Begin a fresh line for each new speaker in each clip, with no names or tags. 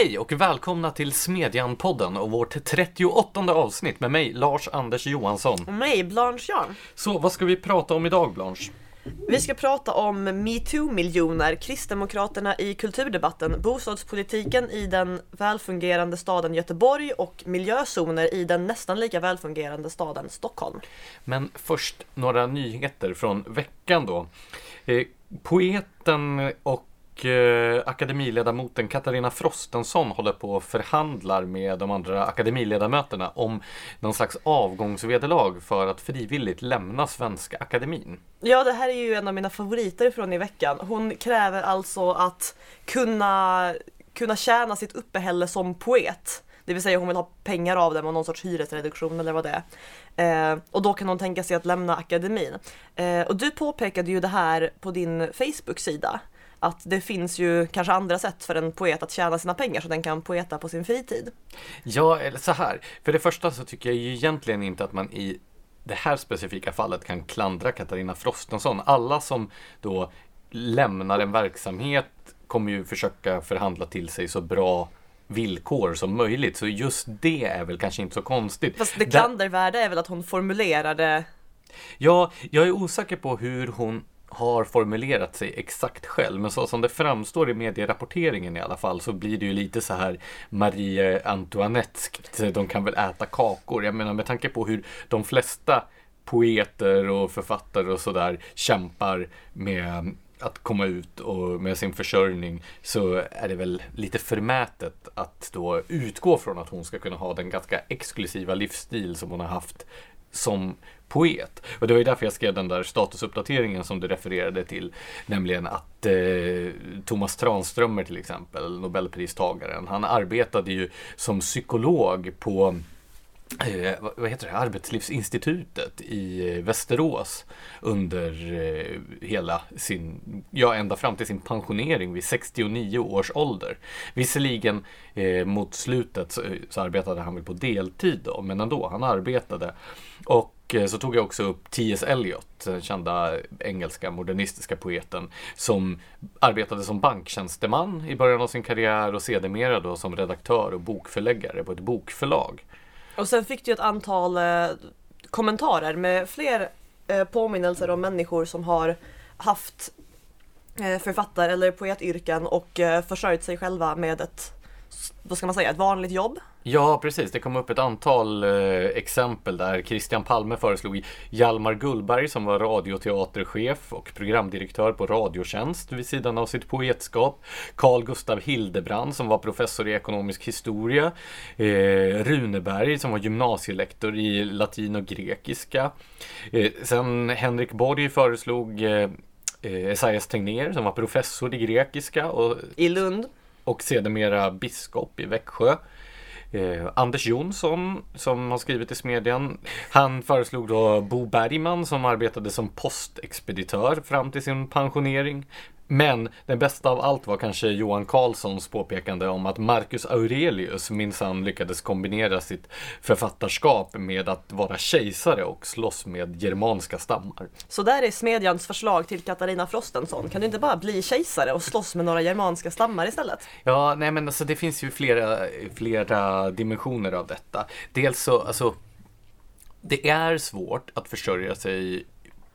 Hej och välkomna till Smedjan-podden och vårt 38 avsnitt med mig, Lars-Anders Johansson.
Och mig, Blanche Jan.
Så vad ska vi prata om idag, Blanche?
Vi ska prata om metoo-miljoner, Kristdemokraterna i kulturdebatten, bostadspolitiken i den välfungerande staden Göteborg och miljözoner i den nästan lika välfungerande staden Stockholm.
Men först några nyheter från veckan då. Eh, poeten och eh, akademiledamoten Katarina Frostenson håller på och förhandlar med de andra akademiledamöterna om någon slags avgångsvederlag för att frivilligt lämna Svenska Akademin.
Ja, det här är ju en av mina favoriter från i veckan. Hon kräver alltså att kunna, kunna tjäna sitt uppehälle som poet. Det vill säga hon vill ha pengar av dem och någon sorts hyresreduktion eller vad det är. Eh, och då kan hon tänka sig att lämna akademin. Eh, och du påpekade ju det här på din Facebook-sida att det finns ju kanske andra sätt för en poet att tjäna sina pengar så den kan poeta på sin fritid.
Ja, eller så här. För det första så tycker jag ju egentligen inte att man i det här specifika fallet kan klandra Katarina Frostensson. Alla som då lämnar en verksamhet kommer ju försöka förhandla till sig så bra villkor som möjligt. Så just det är väl kanske inte så konstigt.
Fast det klandervärda är väl att hon formulerade
Ja, jag är osäker på hur hon har formulerat sig exakt själv, men så som det framstår i medierapporteringen i alla fall så blir det ju lite så här Marie Antoinette, De kan väl äta kakor. Jag menar med tanke på hur de flesta poeter och författare och sådär kämpar med att komma ut och med sin försörjning så är det väl lite förmätet att då utgå från att hon ska kunna ha den ganska exklusiva livsstil som hon har haft som poet. Och det var ju därför jag skrev den där statusuppdateringen som du refererade till. Nämligen att eh, Thomas Tranströmer till exempel, Nobelpristagaren, han arbetade ju som psykolog på eh, vad heter det, Arbetslivsinstitutet i eh, Västerås under eh, hela sin, ja ända fram till sin pensionering vid 69 års ålder. Visserligen eh, mot slutet så, eh, så, arbetade han väl på deltid då, men ändå, han arbetade. Och och eh, så tog jag också upp T.S. Eliot, den kända engelska modernistiska poeten, som arbetade som banktjänsteman i början av sin karriär och sedermera då som redaktör och bokförläggare på ett bokförlag.
Och sen fick du ett antal eh, kommentarer med fler eh, påminnelser om människor som har haft eh, författar eller poetyrken och eh, försörjt sig själva med ett, vad ska man säga, ett vanligt jobb.
Ja, precis. Det kom upp ett antal eh, exempel där Christian Palme föreslog Hjalmar Gullberg som var radioteaterchef och programdirektör på Radiotjänst vid sidan av sitt poetskap. Carl Gustav Hildebrand som var professor i ekonomisk historia. Eh, Runeberg som var gymnasielektor i latin och grekiska. Eh, sen Henrik Borg föreslog eh, eh Esaias Tegnér som var professor i grekiska. Och,
I Lund.
Och sedermera biskop i Växjö. Eh, Anders Jonsson som har skrivit i Smedjan. Han föreslog då Bo Bergman som arbetade som postexpeditör fram till sin pensionering. Men det bästa av allt var kanske Johan Carlssons påpekande om att Marcus Aurelius minsann lyckades kombinera sitt författarskap med att vara kejsare och slåss med germanska stammar.
Så där är Smedjans förslag till Katarina Frostensson. Kan du inte bara bli kejsare och slåss med några germanska stammar istället?
Ja, nej men alltså det finns ju flera, flera dimensioner av detta. Dels så, alltså det är svårt att försörja sig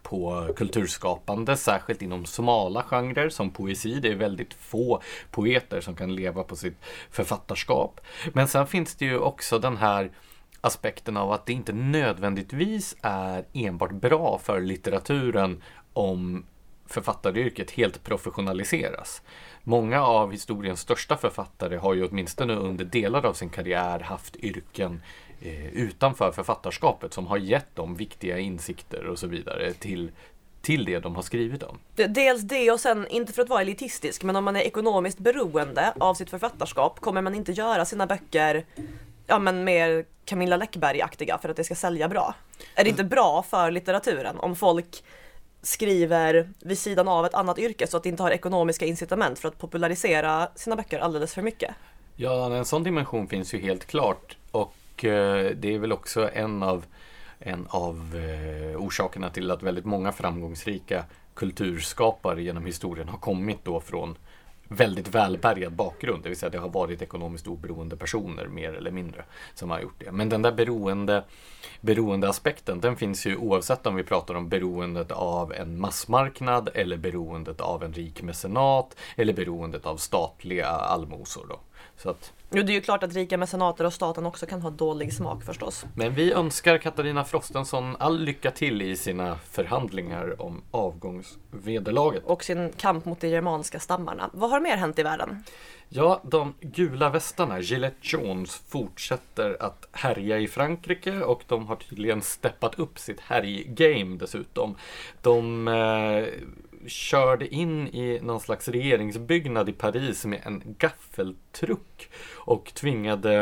på kulturskapande, särskilt inom smala genrer som poesi. Det är väldigt få poeter som kan leva på sitt författarskap. Men sen finns det ju också den här aspekten av att det inte nödvändigtvis är enbart bra för litteraturen om författaryrket helt professionaliseras. Många av historiens största författare har ju åtminstone under delar av sin karriär haft yrken eh, utanför författarskapet som har gett dem viktiga insikter och så vidare till, till det de har skrivit om.
Dels det och sen, inte för att vara elitistisk, men om man är ekonomiskt beroende av sitt författarskap kommer man inte göra sina böcker ja, men mer Camilla Läckberg-aktiga för att det ska sälja bra. Är det inte bra för litteraturen om folk skriver vid sidan av ett annat yrke så att de inte har ekonomiska incitament för att popularisera sina böcker alldeles för mycket?
Ja, en sån dimension finns ju helt klart och och eh, det är väl också en av, en av eh, orsakerna till att väldigt många framgångsrika kulturskapare genom historien har kommit då från väldigt välbärgad bakgrund. Det vill säga det har varit ekonomiskt oberoende personer mer eller mindre som har gjort det. Men den där beroende, beroendeaspekten den finns ju oavsett om vi pratar om beroendet av en massmarknad eller beroendet av en rik mecenat eller beroendet av statliga allmosor. Då. Så att,
Jo, det är ju klart att rika mecenater och staten också kan ha dålig smak förstås.
men vi önskar Katarina Frostenson all lycka till i sina förhandlingar om avgångsvederlaget.
Och sin kamp mot de germanska stammarna. Vad har mer hänt i världen?
Ja, de gula västarna, Gillette Jones, fortsätter att härja i Frankrike och de har tydligen steppat upp sitt härj-game dessutom. De eh, körde in i någon slags regeringsbyggnad i Paris med en gaffeltruck och tvingade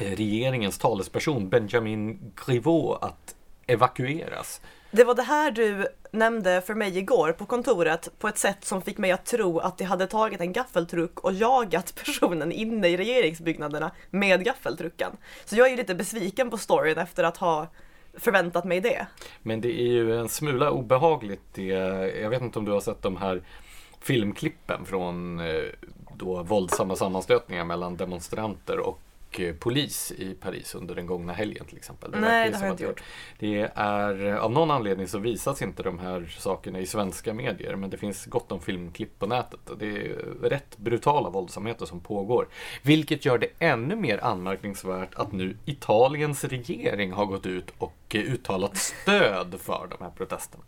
eh, regeringens talesperson Benjamin Griveaux att evakueras.
Det var det här du nämnde för mig igår på kontoret på ett sätt som fick mig att tro att de hade tagit en gaffeltruck och jagat personen inne i regeringsbyggnaderna med gaffeltrucken. Så jag är ju lite besviken på storyn efter att ha förväntat mig det.
Men det är ju en smula obehagligt. Det, jag vet inte om du har sett de här filmklippen från eh, då våldsamma sammanstötningar mellan demonstranter och eh, polis i Paris under den gångna helgen till exempel.
Nej,
verkar ju
det har jag inte gjort.
Det är, av någon anledning så visas inte de här sakerna i svenska medier men det finns gott om filmklipp på nätet och det är rätt brutala våldsamheter som pågår. Vilket gör det ännu mer anmärkningsvärt att nu Italiens regering har gått ut och uttalat stöd för de här protesterna.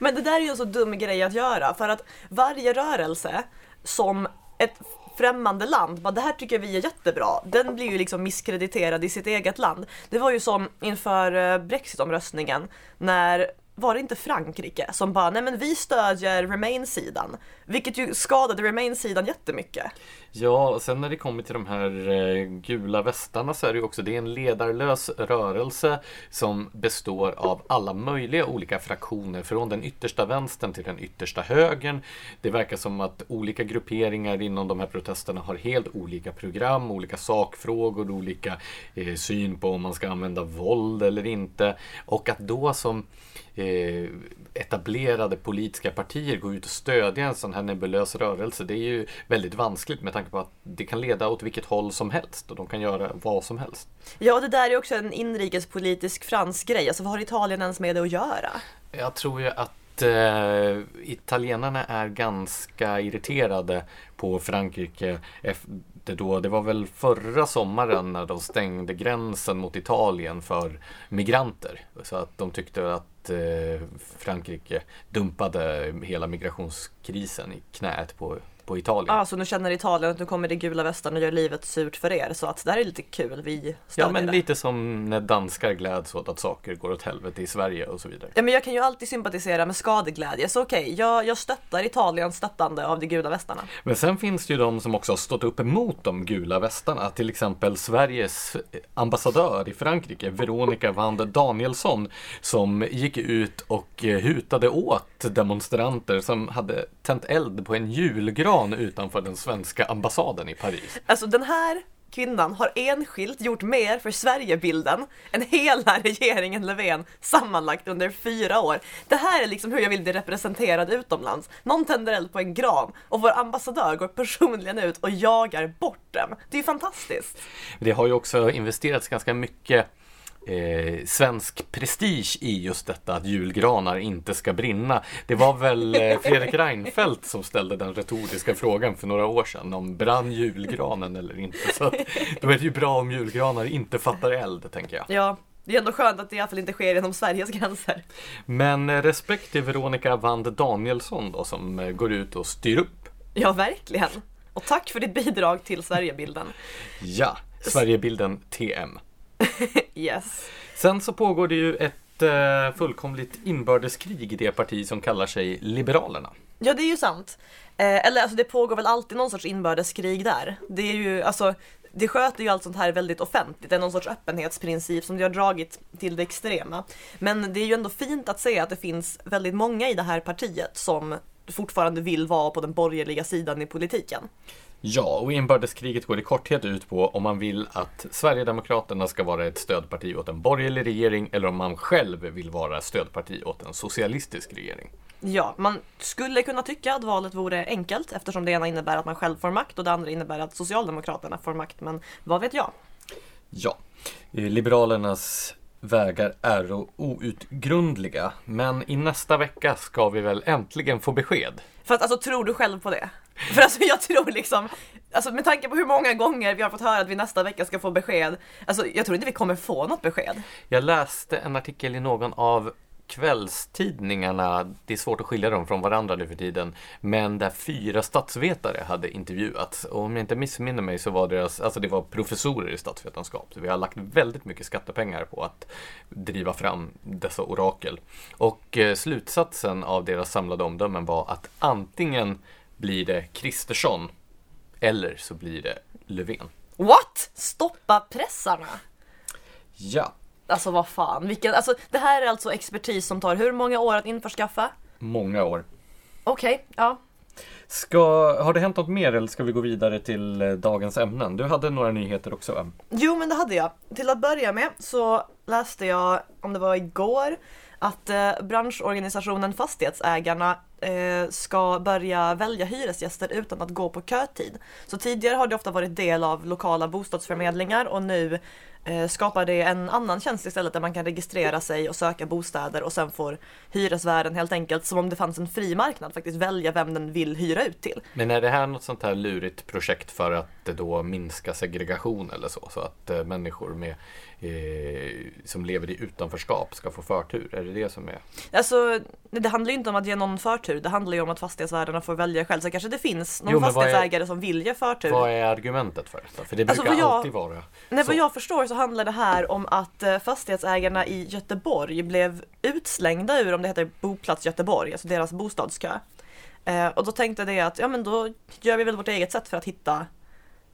Men det där är ju en så dum grej att göra för att varje rörelse som ett främmande land, bara det här tycker vi är jättebra, den blir ju liksom misskrediterad i sitt eget land. Det var ju som inför eh, Brexitomröstningen när var det inte Frankrike som bara, nej men vi stödjer Remain-sidan. Vilket ju skadade Remain-sidan jättemycket.
Ja, och sen när det kommer till de här eh, gula västarna så är det ju också, det är en ledarlös rörelse som består av alla möjliga olika fraktioner från den yttersta vänstern till den yttersta högern. Det verkar som att olika grupperingar inom de här protesterna har helt olika program, olika sakfrågor, olika eh, syn på om man ska använda våld eller inte. Och att då som eh, etablerade politiska partier gå ut och stödja en sån här nebulös rörelse. Det är ju väldigt vanskligt med tanke på att det kan leda åt vilket håll som helst och de kan göra vad som helst.
Ja, det där är också en inrikespolitisk fransk grej. Alltså vad har Italien ens med det att göra?
Jag tror ju att eh, italienarna är ganska irriterade på Frankrike efter då, det var väl förra sommaren när de stängde gränsen mot Italien för migranter. Så att de tyckte att eh, Frankrike dumpade hela migrationskrisen i knät på, på Italien.
Ja, så nu känner Italien att nu kommer det gula västarna och gör livet surt för er. Så att det här är lite kul, vi
Ja, men
det.
lite som när danskar gläds åt att saker går åt helvete i Sverige och så vidare.
Ja, men jag kan ju alltid sympatisera med skadeglädje, så okej, jag, jag stöttar Italiens stöttande av de gula västarna.
Men sen finns det ju de som också har stått upp emot de gula västarna. Till exempel Sveriges ambassadör i Frankrike, Veronica Wande Danielsson, som gick ut och eh, hutade åt demonstranter som hade tänt eld på en julgran utanför den svenska ambassaden i Paris.
Alltså den här kvinnan har enskilt gjort mer för Sverigebilden än hela regeringen Löfven sammanlagt under fyra år. Det här är liksom hur jag vill bli representerad utomlands. Någon tänder eld på en gran och vår ambassadör går personligen ut och jagar bort dem. Det är ju fantastiskt.
Det har ju också investerats ganska mycket Eh, svensk prestige i just detta att julgranar inte ska brinna. Det var väl eh, Fredrik Reinfeldt som ställde den retoriska frågan för några år sedan om brann julgranen eller inte. Så att, då är det ju bra om julgranar inte fattar eld, tänker jag.
Ja, det är ändå skönt att det i alla fall inte sker inom Sveriges gränser.
Men eh, respekt till Veronica Wand Danielsson då som eh, går ut och styr upp.
Ja, verkligen. Och tack för ditt bidrag till Sverigebilden.
Ja, Sverigebilden TM.
Yes.
Sen så pågår det ju ett eh, fullkomligt inbördeskrig i det parti som kallar sig Liberalerna.
Ja, det är ju sant. Eh, eller alltså det pågår väl alltid någon sorts inbördeskrig där. Det är ju, alltså, det sköter ju allt sånt här väldigt offentligt. Det är någon sorts öppenhetsprincip som de har dragit till det extrema. Men det är ju ändå fint att se att det finns väldigt många i det här partiet som fortfarande vill vara på den borgerliga sidan i politiken.
Ja, och inbördeskriget går i korthet ut på om man vill att Sverigedemokraterna ska vara ett stödparti åt en borgerlig regering eller om man själv vill vara stödparti åt en socialistisk regering.
Ja, man skulle kunna tycka att valet vore enkelt eftersom det ena innebär att man själv får makt och det andra innebär att Socialdemokraterna får makt. Men vad vet jag?
Ja, Liberalernas vägar är outgrundliga. Men i nästa vecka ska vi väl äntligen få besked.
För att alltså tror du själv på det? För alltså jag tror liksom, alltså med tanke på hur många gånger vi har fått höra att vi nästa vecka ska få besked. Alltså jag tror inte vi kommer få något besked.
Jag läste en artikel i någon av kvällstidningarna, det är svårt att skilja dem från varandra nu för tiden, men där fyra statsvetare hade intervjuats. Och om jag inte missminner mig så var deras, alltså det var professorer i statsvetenskap. Så vi har lagt väldigt mycket skattepengar på att driva fram dessa orakel. Och eh, slutsatsen av deras samlade omdömen var att antingen blir det Kristersson eller så blir det Löfven.
What? Stoppa pressarna?
Ja,
Alltså vad fan, vilken, alltså det här är alltså expertis som tar hur många år att införskaffa?
många år.
Okej, ja.
Ska, har det hänt något mer eller ska vi gå vidare till eh, dagens ämnen? Du hade några nyheter också va?
Jo men det hade jag. Till att börja med så läste jag, om det var igår, att eh, branschorganisationen Fastighetsägarna Eh, ska börja välja hyresgäster utan att gå på kötid. Så tidigare har det ofta varit del av lokala bostadsförmedlingar och nu skapar det en annan tjänst istället där man kan registrera sig och söka bostäder och sen får hyresvärden helt enkelt, som om det fanns en fri marknad, faktiskt välja vem den vill hyra ut till.
Men är det här något sånt här lurigt projekt för att då minska segregation eller så? Så att eh, människor med, eh, som lever i utanförskap ska få förtur? Är det det som är?
Alltså, det handlar ju inte om att ge någon förtur, det handlar ju om att fastighetsvärdarna får välja själv. Så kanske det finns någon
Jo, vad är-
fastighetsägare som vill ge förtur.
Vad är argumentet för detta? För det
Alltså,
brukar
vad jag-
alltid vara
Nej,
så.
vad jag förstår så handlar det här om att eh, fastighetsägarna i Göteborg blev utslängda ur, om det heter Boplats Göteborg, alltså deras bostadskö. Eh, och då tänkte det att, ja men då gör vi väl vårt eget sätt för att hitta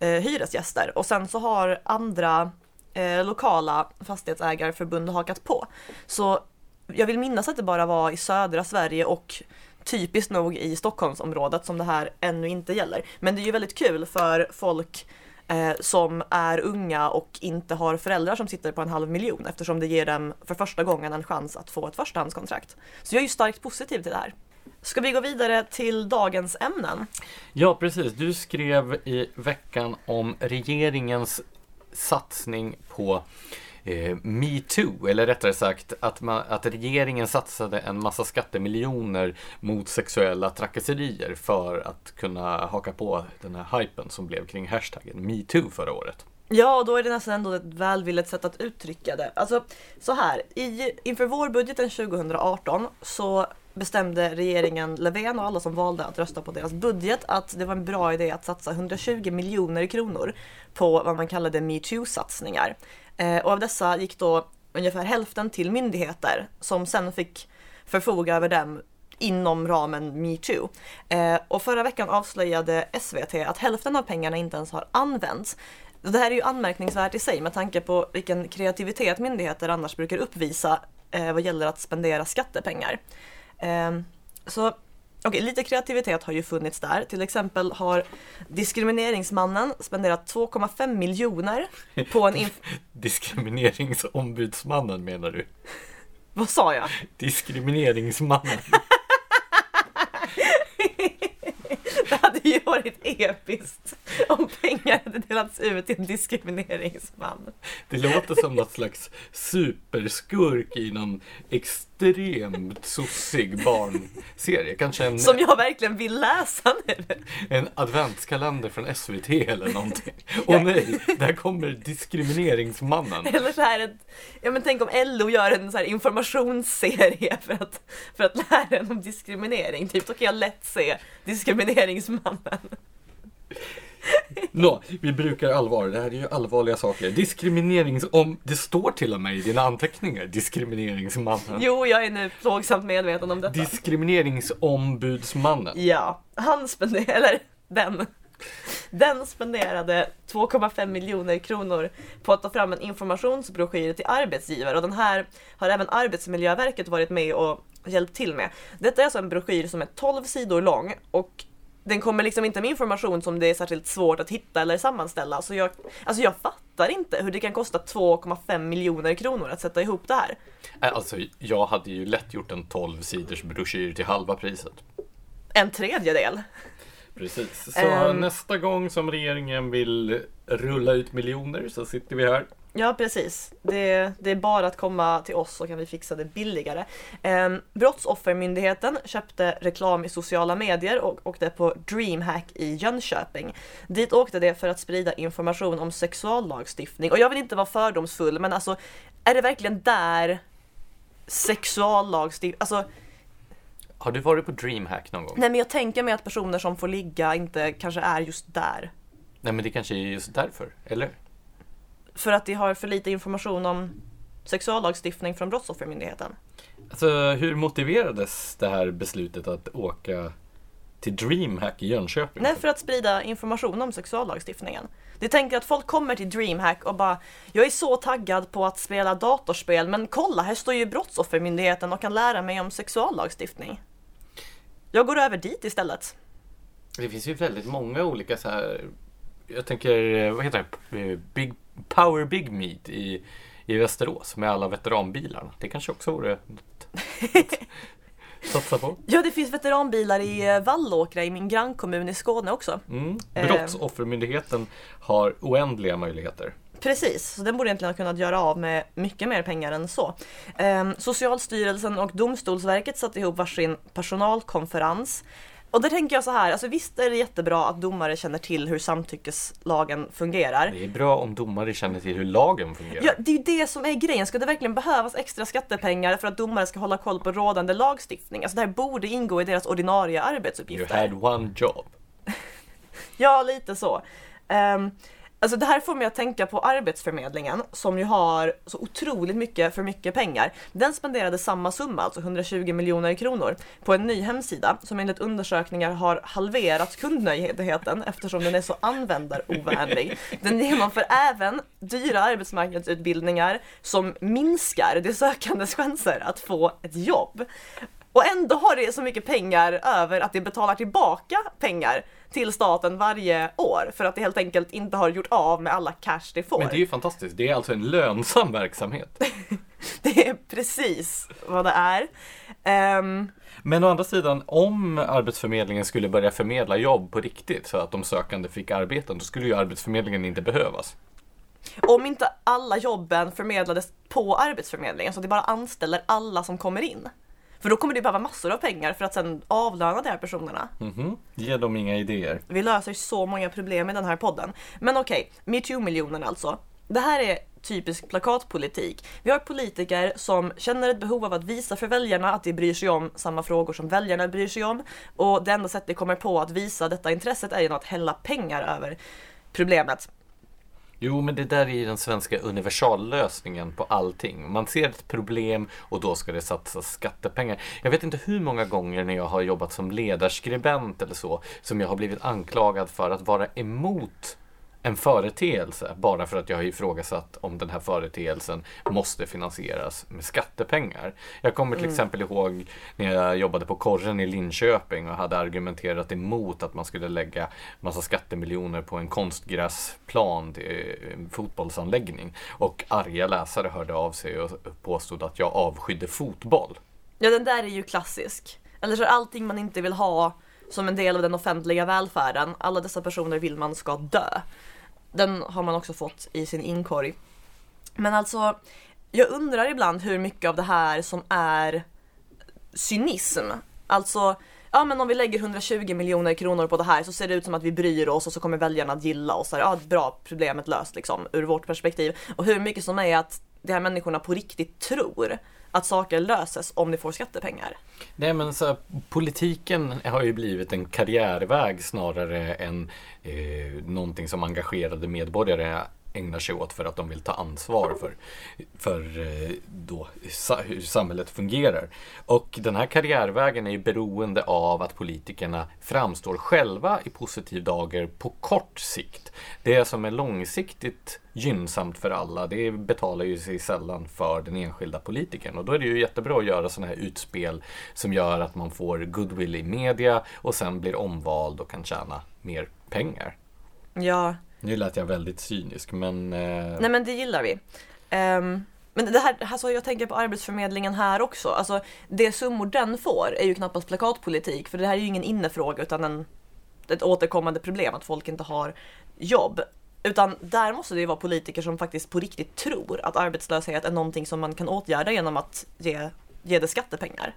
eh, hyresgäster. Och sen så har andra eh, lokala fastighetsägarförbund hakat på. Så jag vill minnas att det bara var i södra Sverige och typiskt nog i Stockholmsområdet som det här ännu inte gäller. Men det är ju väldigt kul för folk eh, som är unga och inte har föräldrar som sitter på en halv miljon eftersom det ger dem för första gången en chans att få ett förstahandskontrakt. Så jag är ju starkt positiv till det här. Ska vi gå vidare till dagens ämnen?
Ja, precis. Du skrev i veckan om regeringens satsning på eh, metoo, eller rättare sagt att, man, att regeringen satsade en massa skattemiljoner mot sexuella trakasserier för att kunna haka på den här hypen som blev kring hashtaggen metoo förra året.
Ja, då är det nästan ändå ett välvilligt sätt att uttrycka det. Alltså, så här, i, inför vårbudgeten 2018 så bestämde regeringen Löfven och alla som valde att rösta på deras budget att det var en bra idé att satsa 120 miljoner kronor på vad man kallade metoo-satsningar. Eh, och av dessa gick då ungefär hälften till myndigheter som sen fick förfoga över dem inom ramen metoo. Eh, och förra veckan avslöjade SVT att hälften av pengarna inte ens har använts. Det här är ju anmärkningsvärt i sig med tanke på vilken kreativitet myndigheter annars brukar uppvisa eh, vad gäller att spendera skattepengar. Eh, så okej, lite kreativitet har ju funnits där. Till exempel har Diskrimineringsmannen spenderat 2,5 miljoner på en...
Diskrimineringsombudsmannen menar du?
vad sa jag?
Diskrimineringsmannen.
Det hade ju varit episkt om pengar hade delats ut till en diskrimineringsman.
Det låter som något slags superskurk i någon extremt sossig barnserie. Kanske en,
Som jag verkligen vill läsa nu.
en adventskalender från SVT eller någonting. Åh nej, där kommer diskrimineringsmannen.
Eller så här ett, ja men tänk om LO gör en så här informationsserie för att, för att lära en om diskriminering. Typ då kan jag lätt se diskrimineringsmannen.
Nå, vi brukar allvar. Det här är ju allvarliga saker. Diskrimineringsom... Det står till och med i dina anteckningar. Diskrimineringsmannen.
Jo, jag är nu plågsamt medveten om detta.
Diskrimineringsombudsmannen.
Ja, han spenderade, eller den. Den spenderade 2,5 miljoner kronor på att ta fram en informationsbroschyr till arbetsgivare och den här har även Arbetsmiljöverket varit med och hjälpt till med. Detta är alltså en broschyr som är 12 sidor lång och den kommer liksom inte med information som det är särskilt svårt att hitta eller sammanställa. Så jag, alltså jag fattar inte hur det kan kosta 2,5 miljoner kronor att sätta ihop det här.
Alltså, jag hade ju lätt gjort en 12 sidors broschyr till halva priset.
En tredjedel.
Precis. Så
Ehm.
nästa gång som regeringen vill rulla ut miljoner så sitter vi här.
Ja, precis. Det, det är bara att komma till oss så kan vi fixa det billigare. Eh, Brottsoffermyndigheten köpte reklam i sociala medier och åkte på DreamHack i Jönköping. Dit åkte det för att sprida information om sexuallagstiftning. Och jag vill inte vara fördomsfull, men alltså är det verkligen där sexuallagstiftning, alltså
Har du varit på DreamHack någon gång?
nej men jag tänker mig att personer som får ligga inte kanske är just där.
Nej men det kanske är just därför, eller?
För att de har för lite information om sexuallagstiftning från Brottsoffermyndigheten.
Alltså hur motiverades det här beslutet att åka till DreamHack i Jönköping?
Nej, för att sprida information om sexuallagstiftningen. De tänker att folk kommer till DreamHack och bara Jag är så taggad på att spela datorspel men kolla här står ju Brottsoffermyndigheten och kan lära mig om sexuallagstiftning. Jag går över dit istället.
Det finns ju väldigt många olika så här. Jag tänker, vad heter det? Big, Power Big Meet i, i Västerås med alla veteranbilarna. Det kanske också vore något att satsa på.
Ja, det finns veteranbilar i eh, Vallåkra i min grannkommun i Skåne också.
Mm.
Eh.
Brottsoffermyndigheten har oändliga möjligheter.
Precis, så den borde egentligen ha kunnat göra av med mycket mer pengar än så. Ehm, Socialstyrelsen och Domstolsverket satte ihop varsin personalkonferens. Och där tänker jag så här, alltså visst är det jättebra att domare känner till hur samtyckeslagen fungerar.
Det är bra om domare känner till hur lagen fungerar.
Ja, det är ju det som är grejen. Ska det verkligen behövas extra skattepengar för att domare ska hålla koll på rådande lagstiftning? Alltså det här borde ingå i deras ordinarie
You
arbetsuppgifter.
had one job.
Ja, lite så. Um, alltså det här får mig att tänka på Arbetsförmedlingen som ju har så otroligt mycket för mycket pengar. Den spenderade samma summa, alltså 120 miljoner kronor, på en ny hemsida som enligt undersökningar har halverat kundnöjdheten eftersom den är så användarovänlig. Den genomför även dyra arbetsmarknadsutbildningar som minskar de sökandes chanser att få ett jobb. Och ändå har det så mycket pengar över att det betalar tillbaka pengar till staten varje år för att det helt enkelt inte har gjort av med alla cash det får.
Men det är ju fantastiskt. Det är alltså en lönsam verksamhet.
Det är precis vad det är. Ehm,
Men å andra sidan, om Arbetsförmedlingen skulle börja förmedla jobb på riktigt så att de sökande fick arbeten, då skulle ju Arbetsförmedlingen inte behövas.
om inte alla jobben förmedlades på Arbetsförmedlingen så att det bara anställer alla som kommer in. För då kommer det behöva massor av pengar för att sen avlöna de här personerna.
Mhm. Ge dem inga idéer.
Vi löser så många problem i den här podden. Men okej, metoo-miljonen alltså. Det här är typisk plakatpolitik. Vi har politiker som känner ett behov av att visa för väljarna att de bryr sig om samma frågor som väljarna bryr sig om. Och det enda sättet de kommer på att visa detta intresset är genom att hälla pengar över problemet.
Jo, men det där är ju den svenska universallösningen på allting. Man ser ett problem och då ska det satsas skattepengar. Jag vet inte hur många gånger när jag har jobbat som ledarskribent eller så, som jag har blivit anklagad för att vara emot en företeelse bara för att jag har ifrågasatt om den här företeelsen måste finansieras med skattepengar. Jag kommer till exempel ihåg när jag jobbade på Korren i Linköping och hade argumenterat emot att man skulle lägga massa skattemiljoner på en konstgräsplan till en fotbollsanläggning. Och arga läsare hörde av sig och påstod att jag avskydde fotboll.
Ja, den där är ju klassisk. Eller så allting man inte vill ha som en del av den offentliga välfärden, alla dessa personer vill man ska dö. Den har man också fått i sin inkorg. Men alltså, jag undrar ibland hur mycket av det här som är cynism. Alltså, ja men om vi lägger 120 miljoner kronor på det här så ser det ut som att vi bryr oss och så kommer väljarna att gilla oss. Ja, bra, problemet löst liksom ur vårt perspektiv. Och hur mycket som är att de här människorna på riktigt tror att saker löses om ni får skattepengar.
Nej men så här, politiken har ju blivit en karriärväg snarare än eh, någonting som engagerade medborgare ägnar sig åt för att de vill ta ansvar för, för eh, då, hur samhället fungerar. Och den här karriärvägen är ju beroende av att politikerna framstår själva i positiv dager på kort sikt. Det som är långsiktigt gynnsamt för alla, det betalar ju sig sällan för den enskilda politikern. Och då är det ju jättebra att göra sådana här utspel som gör att man får goodwill i media och sen blir omvald och kan tjäna mer pengar.
Ja.
Nu lät jag väldigt cynisk men... Eh...
Nej men det gillar vi. Um... Men det här, alltså jag tänker på Arbetsförmedlingen här också. Alltså, det summor den får är ju knappast plakatpolitik för det här är ju ingen innefråga utan en, ett återkommande problem att folk inte har jobb. Utan där måste det ju vara politiker som faktiskt på riktigt tror att arbetslöshet är någonting som man kan åtgärda genom att ge, ge det skattepengar.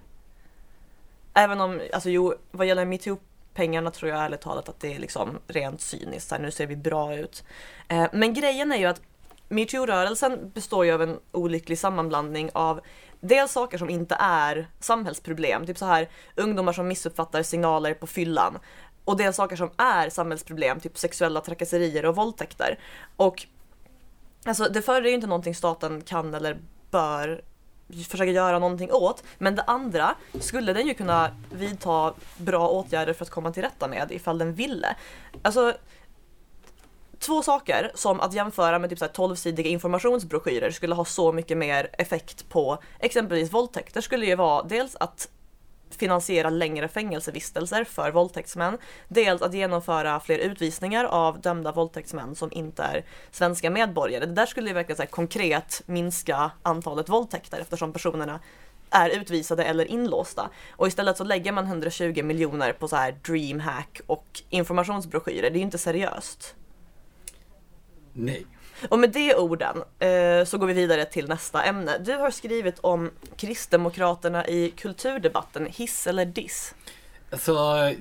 Även om, alltså jo, vad gäller metoo Pengarna tror jag ärligt talat att det är liksom rent cyniskt, här, nu ser vi bra ut. Eh, men grejen är ju att metoo-rörelsen består ju av en olycklig sammanblandning av dels saker som inte är samhällsproblem, typ så här ungdomar som missuppfattar signaler på fyllan och dels saker som är samhällsproblem, typ sexuella trakasserier och våldtäkter. Och alltså det förra är ju inte någonting staten kan eller bör försöka göra någonting åt. Men det andra skulle den ju kunna vidta bra åtgärder för att komma till rätta med ifall den ville. Alltså två saker som att jämföra med typ 12-sidiga informationsbroschyrer skulle ha så mycket mer effekt på exempelvis våldtäkter skulle ju vara dels att finansiera längre fängelsevistelser för våldtäktsmän. Dels att genomföra fler utvisningar av dömda våldtäktsmän som inte är svenska medborgare. Det där skulle ju verkligen så konkret minska antalet våldtäkter eftersom personerna är utvisade eller inlåsta. Och istället så lägger man 120 miljoner på så här dreamhack och informationsbroschyrer. Det är ju inte seriöst.
Nej.
Och med de orden eh, så går vi vidare till nästa ämne. Du har skrivit om Kristdemokraterna i kulturdebatten, hiss eller diss?
Alltså,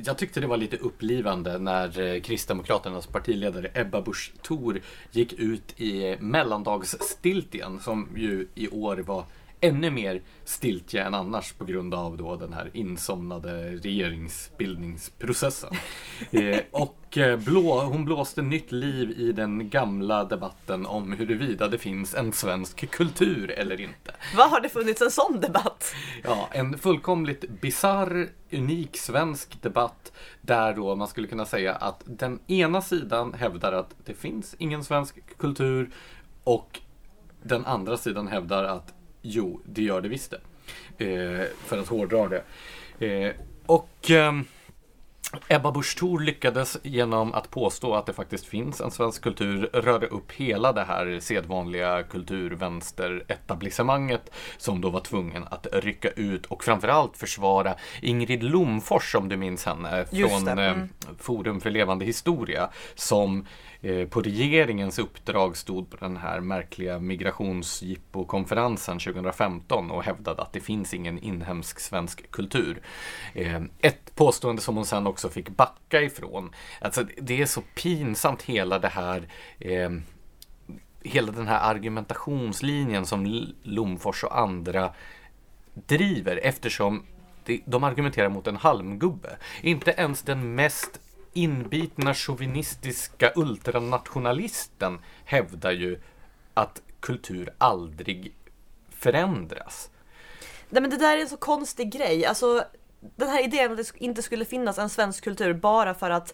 jag tyckte det var lite upplivande när eh, Kristdemokraternas partiledare Ebba Busch Thor gick ut i mellandagsstiltjen som ju i år var ännu mer stiltje än annars på grund av då den här insomnade regeringsbildningsprocessen. eh, och eh, blå, hon blåste nytt liv i den gamla debatten om huruvida det finns en svensk kultur eller inte.
Vad har det funnits en sån debatt?
Ja, en fullkomligt bizarr, unik svensk debatt där då man skulle kunna säga att den ena sidan hävdar att det finns ingen svensk kultur och den andra sidan hävdar att Jo, det gör det visst det. Eh, för att hårdra det. Eh, och eh, Ebba Busch Thor lyckades genom att påstå att det faktiskt finns en svensk kultur röra upp hela det här sedvanliga kulturvänsteretablissemanget som då var tvungen att rycka ut och framförallt försvara Ingrid Lomfors om du minns henne från mm. Forum för levande historia som Eh, på regeringens uppdrag stod på den här märkliga migrationsjippo-konferensen 2015 och hävdade att det finns ingen inhemsk svensk kultur. Eh, ett påstående som hon sen också fick backa ifrån. Alltså det är så pinsamt hela det här eh, hela den här argumentationslinjen som Lomfors och andra driver eftersom de argumenterar mot en halmgubbe. Inte ens den mest inbitna chauvinistiska ultranationalisten hävdar ju att kultur aldrig förändras.
Nej men det där är en så konstig grej. Alltså, den här idén att det inte skulle finnas en svensk kultur bara för att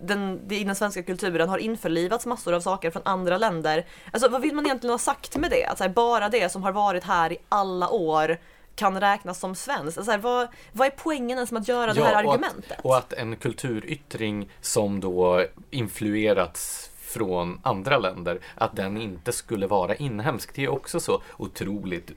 den, i den svenska kulturen har införlivats massor av saker från andra länder. Alltså vad vill man egentligen ha sagt med det? Att här, bara det som har varit här i alla år kan räknas som svenskt. Alltså här, vad, vad är poängen ens med att göra ja, det här argumentet?
Att, och att en kulturyttring som då influerats från andra länder, att den inte skulle vara inhemsk. Det är också så otroligt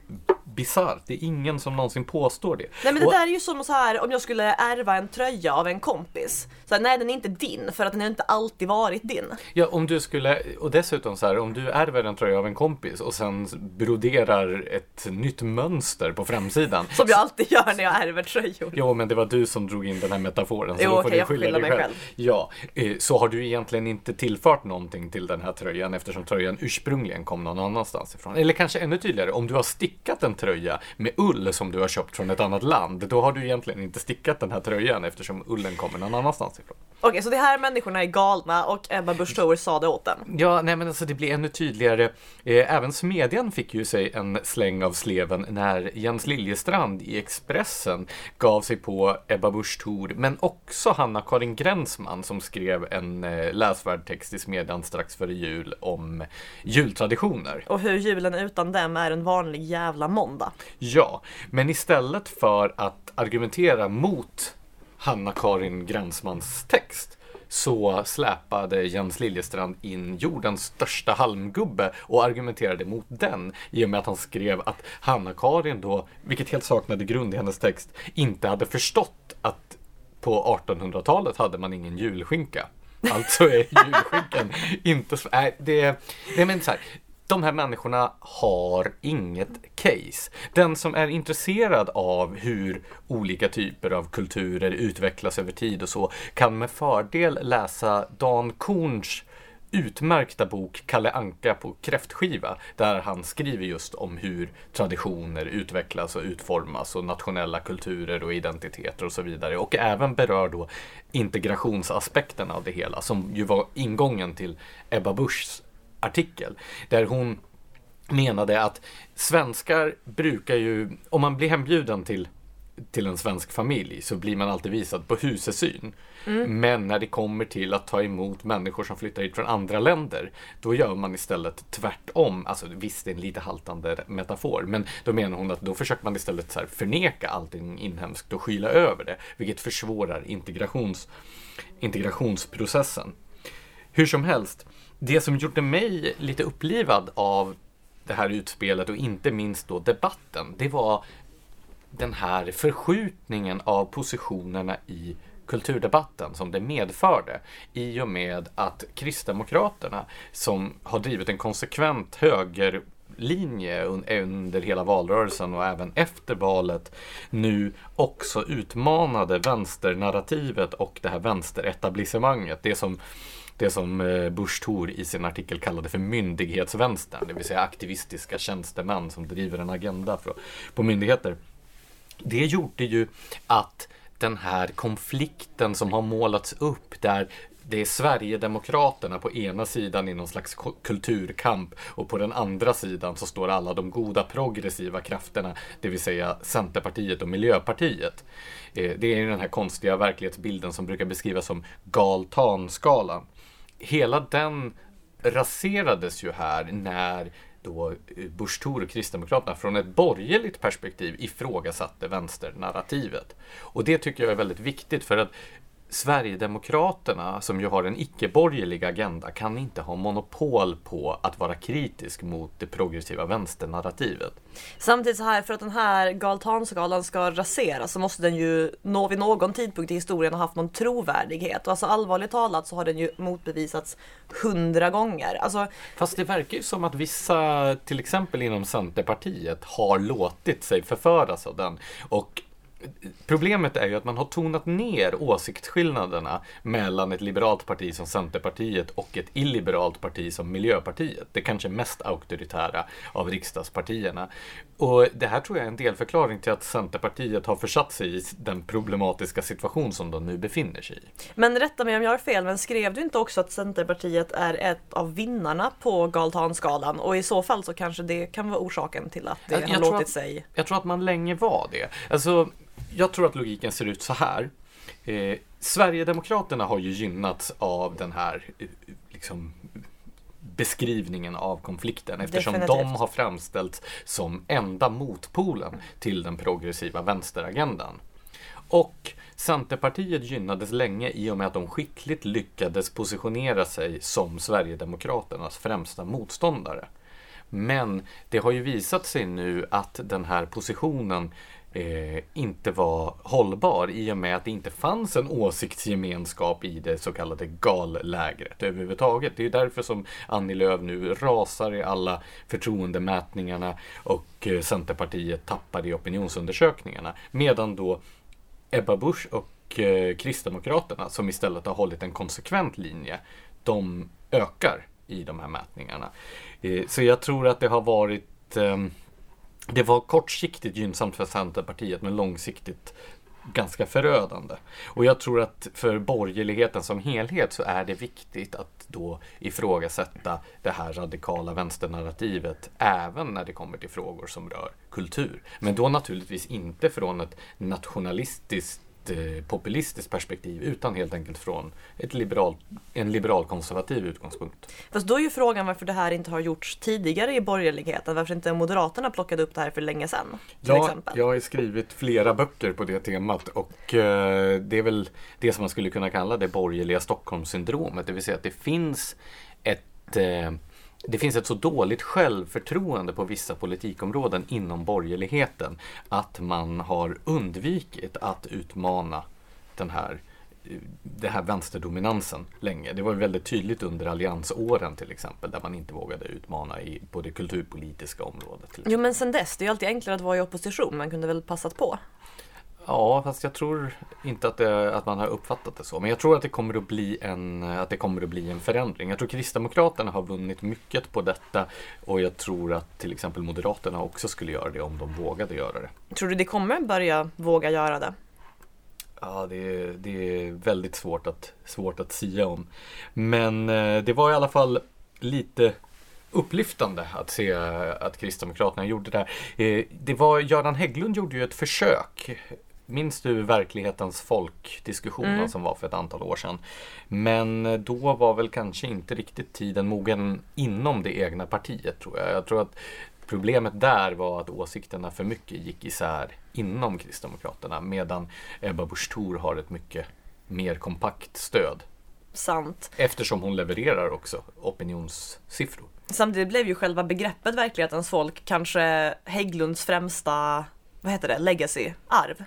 bisarrt. Det är ingen som någonsin påstår det.
Nej men det och... där är ju som så här om jag skulle ärva en tröja av en kompis. Så här, nej den är inte din för att den har inte alltid varit din.
Ja om du skulle, och dessutom så här om du ärver en tröja av en kompis och sen broderar ett nytt mönster på framsidan.
som jag alltid gör när jag ärver tröjor.
Jo men det var du som drog in den här metaforen.
Så jo okej okay, jag får skylla själv. själv.
Ja, eh, så har du egentligen inte tillfört någon någonting till den här tröjan eftersom tröjan ursprungligen kom någon annanstans ifrån. Eller kanske ännu tydligare, om du har stickat en tröja med ull som du har köpt från ett annat land, då har du egentligen inte stickat den här tröjan eftersom ullen kommer någon annanstans ifrån.
Okej, så de här människorna är galna och Ebba Busch Thor sa det åt dem.
Ja, nej men alltså det blir ännu tydligare. Eh, även Smedjan fick ju sig en släng av sleven när Jens Liljestrand i Expressen gav sig på Ebba Busch Thor, men också Hanna-Karin Gränsman som skrev en eh, läsvärd text i Smedjan strax före jul om jultraditioner.
Och hur julen utan dem är en vanlig jävla måndag.
Ja, men istället för att argumentera mot Hanna-Karin Gränsmans text så släpade Jens Liljestrand in jordens största halmgubbe och argumenterade mot den i och med att han skrev att Hanna-Karin då, vilket helt saknade grund i hennes text, inte hade förstått att på 1800-talet hade man ingen julskinka. Alltså är julskinkan inte så... Nej, det, det men så här, de här människorna har inget case. Den som är intresserad av hur olika typer av kulturer utvecklas över tid och så kan med fördel läsa Dan Korns utmärkta bok Kalle Anka på kräftskiva där han skriver just om hur traditioner utvecklas och utformas och nationella kulturer och identiteter och så vidare. Och även berör då integrationsaspekten av det hela som ju var ingången till Ebba Buschs artikel där hon menade att svenskar brukar ju, om man blir hembjuden till till en svensk familj så blir man alltid visad på husesyn. Mm. Men när det kommer till att ta emot människor som flyttar hit från andra länder, då gör man istället tvärtom. Alltså visst, det är en lite haltande metafor, men då menar hon att då försöker man istället så här förneka allting inhemskt och skyla över det, vilket försvårar integrations, integrationsprocessen. Hur som helst, det som gjorde mig lite upplivad av det här utspelet och inte minst då debatten, det var den här förskjutningen av positionerna i kulturdebatten som det medförde i och med att Kristdemokraterna som har drivit en konsekvent högerlinje under hela valrörelsen och även efter valet nu också utmanade vänsternarrativet och det här vänsteretablissemanget. Det som det som eh, Busch Thor i sin artikel kallade för myndighetsvänstern, det vill säga aktivistiska tjänstemän som driver en agenda för, på myndigheter. Det gjorde ju att den här konflikten som har målats upp där det är Sverigedemokraterna på ena sidan i någon slags kulturkamp och på den andra sidan så står alla de goda progressiva krafterna, det vill säga Centerpartiet och Miljöpartiet. Eh, det är ju den här konstiga verklighetsbilden som brukar beskrivas som galtanskalan hela den raserades ju här när då eh, Busch Thor och Kristdemokraterna från ett borgerligt perspektiv ifrågasatte vänsternarrativet. Och det tycker jag är väldigt viktigt för att Sverigedemokraterna, som ju har en icke-borgerlig agenda, kan inte ha monopol på att vara kritisk mot det progressiva vänsternarrativet.
Samtidigt så här, för att den här galtanskalan ska raseras så måste den ju nå vid någon tidpunkt i historien ha haft någon trovärdighet. Och alltså allvarligt talat så har den ju motbevisats hundra gånger. Alltså,
Fast det verkar ju som att vissa, till exempel inom Centerpartiet, har låtit sig förföras av den. Och Problemet är ju att man har tonat ner åsiktsskillnaderna mellan ett liberalt parti som Centerpartiet och ett illiberalt parti som Miljöpartiet. Det kanske mest auktoritära av riksdagspartierna. Och det här tror jag är en delförklaring till att Centerpartiet har försatt sig i den problematiska situation som de nu befinner sig i.
Men rätta mig om jag har fel, men skrev du inte också att Centerpartiet är ett av vinnarna på Galtanskalan? Och i så fall så kanske det kan vara orsaken till att det jag, har låtit
att,
sig...
Jag tror att man länge var det. Alltså, jag tror att logiken ser ut så här. Eh, Sverigedemokraterna har ju gynnats av den här eh, liksom, beskrivningen av konflikten eftersom Definitivt. de har framställts som enda motpolen till den progressiva vänsteragendan. Och Centerpartiet gynnades länge i och med att de skickligt lyckades positionera sig som Sverigedemokraternas främsta motståndare. Men det har ju visat sig nu att den här positionen eh, inte var hållbar i och med att det inte fanns en åsiktsgemenskap i det så kallade gallägret överhuvudtaget. Det är därför som Annie Lööf nu rasar i alla förtroendemätningarna och eh, Centerpartiet tappar i opinionsundersökningarna. Medan då Ebba Busch och eh, Kristdemokraterna som istället har hållit en konsekvent linje, de ökar i de här mätningarna. Eh, så jag tror att det har varit ehm, det var kortsiktigt gynnsamt för Centerpartiet men långsiktigt ganska förödande. Och jag tror att för borgerligheten som helhet så är det viktigt att då ifrågasätta det här radikala vänsternarrativet även när det kommer till frågor som rör kultur. Men då naturligtvis inte från ett nationalistiskt populistiskt perspektiv utan helt enkelt från ett liberal, en liberal-konservativ utgångspunkt.
Fast då är ju frågan varför det här inte har gjorts tidigare i borgerligheten. Varför inte Moderaterna plockade upp det här för länge sedan?
Ja,
exempel.
jag har skrivit flera böcker på det temat och eh, det är väl det som man skulle kunna kalla det borgerliga Stockholmssyndromet. Det vill säga att det finns ett eh, det finns ett så dåligt självförtroende på vissa politikområden inom borgerligheten att man har undvikit att utmana den här, den här vänsterdominansen länge. Det var väldigt tydligt under alliansåren till exempel där man inte vågade utmana i, på det kulturpolitiska området.
Jo men sen dess, det är ju alltid enklare att vara i opposition. Man kunde väl passat på.
Ja, fast jag tror inte att, det, att man har uppfattat det så. Men jag tror att det kommer att bli en, att det kommer att bli en förändring. Jag tror Kristdemokraterna har vunnit mycket på detta och jag tror att till exempel Moderaterna också skulle göra det om de vågade göra det.
Tror du det kommer börja våga göra det?
Ja, det är, det är väldigt svårt att, svårt att sia om. Men eh, det var i alla fall lite upplyftande att se att Kristdemokraterna gjorde det här. Eh, det var, Göran Hägglund gjorde ju ett försök. Minns du verklighetens folk-diskussionen
Mm.
som var för ett antal år sedan? Men då var väl kanske inte riktigt tiden mogen inom det egna partiet tror jag. Jag tror att problemet där var att åsikterna för mycket gick isär inom Kristdemokraterna medan Ebba Busch Thor har ett mycket mer kompakt stöd
Sant.
eftersom hon levererar också opinionssiffror.
Samtidigt blev ju själva begreppet verklighetens folk kanske Hägglunds främsta, vad heter det, legacy-arv.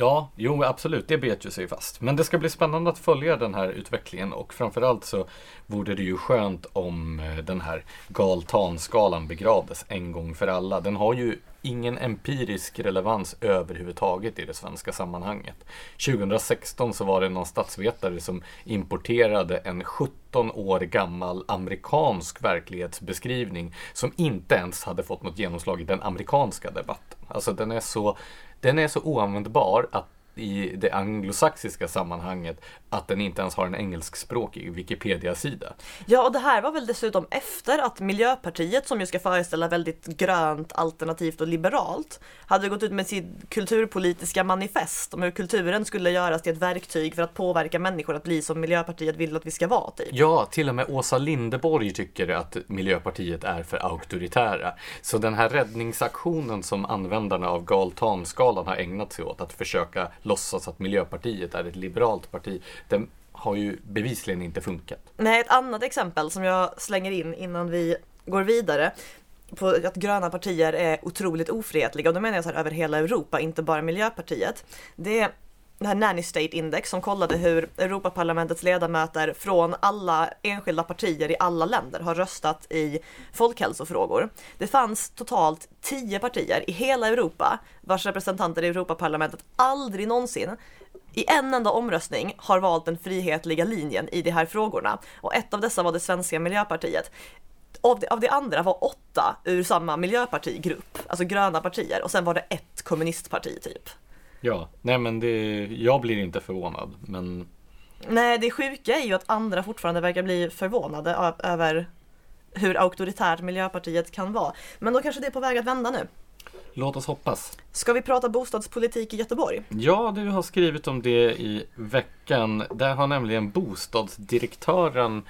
Ja, jo absolut, det bet ju sig fast. Men det ska bli spännande att följa den här utvecklingen och framförallt så vore det ju skönt om eh, den här galtanskalan begravdes en gång för alla. Den har ju ingen empirisk relevans överhuvudtaget i det svenska sammanhanget. 2016 så var det någon statsvetare som importerade en 17 år gammal amerikansk verklighetsbeskrivning som inte ens hade fått något genomslag i den amerikanska debatten. Alltså den är så, den är så oanvändbar att i det anglosaxiska sammanhanget att den inte ens har en engelskspråkig Wikipedia-sida.
Ja, och det här var väl dessutom efter att Miljöpartiet, som ju ska föreställa väldigt grönt, alternativt och liberalt, hade gått ut med sitt kulturpolitiska manifest om hur kulturen skulle göras till ett verktyg för att påverka människor att bli som Miljöpartiet vill att vi ska vara. Typ.
Ja, till och med Åsa Lindeborg tycker att Miljöpartiet är för auktoritära. Så den här räddningsaktionen som användarna av galtanskalan har ägnat sig åt, att försöka låtsas att Miljöpartiet är ett liberalt parti, den har ju bevisligen inte funkat.
Nej, ett annat exempel som jag slänger in innan vi går vidare på att gröna partier är otroligt ofrihetliga och då menar jag så här över hela Europa, inte bara Miljöpartiet. Det är det här Nanny State Index som kollade hur Europaparlamentets ledamöter från alla enskilda partier i alla länder har röstat i folkhälsofrågor. Det fanns totalt tio partier i hela Europa vars representanter i Europaparlamentet aldrig någonsin i en enda omröstning har valt den frihetliga linjen i de här frågorna. Och ett av dessa var det svenska Miljöpartiet. Av de, av de andra var åtta ur samma miljöpartigrupp, alltså gröna partier, och sen var det ett kommunistparti typ.
Ja, nej men det, jag blir inte förvånad, men
Nej, det sjuka är ju att andra fortfarande verkar bli förvånade över hur auktoritärt Miljöpartiet kan vara. Men då kanske det är på väg att vända nu.
Låt oss hoppas.
Ska vi prata bostadspolitik i Göteborg?
Ja, du har skrivit om det i veckan. Där har nämligen bostadsdirektören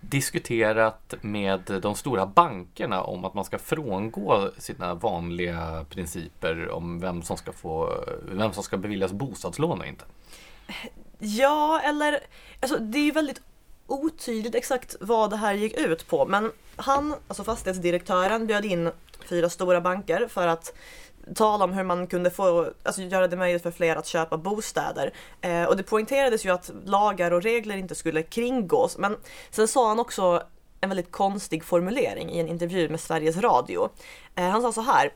diskuterat med de stora bankerna om att man ska frångå sina vanliga principer om vem som ska få, vem som ska beviljas bostadslån och inte.
Ja, eller alltså det är ju väldigt otydligt exakt vad det här gick ut på. Men han, alltså fastighetsdirektören, bjöd in fyra stora banker för att tala om hur man kunde få, alltså göra det möjligt för fler att köpa bostäder. Eh, och det poängterades ju att lagar och regler inte skulle kringgås. Men sen sa han också en väldigt konstig formulering i en intervju med Sveriges Radio. Eh, han sa så här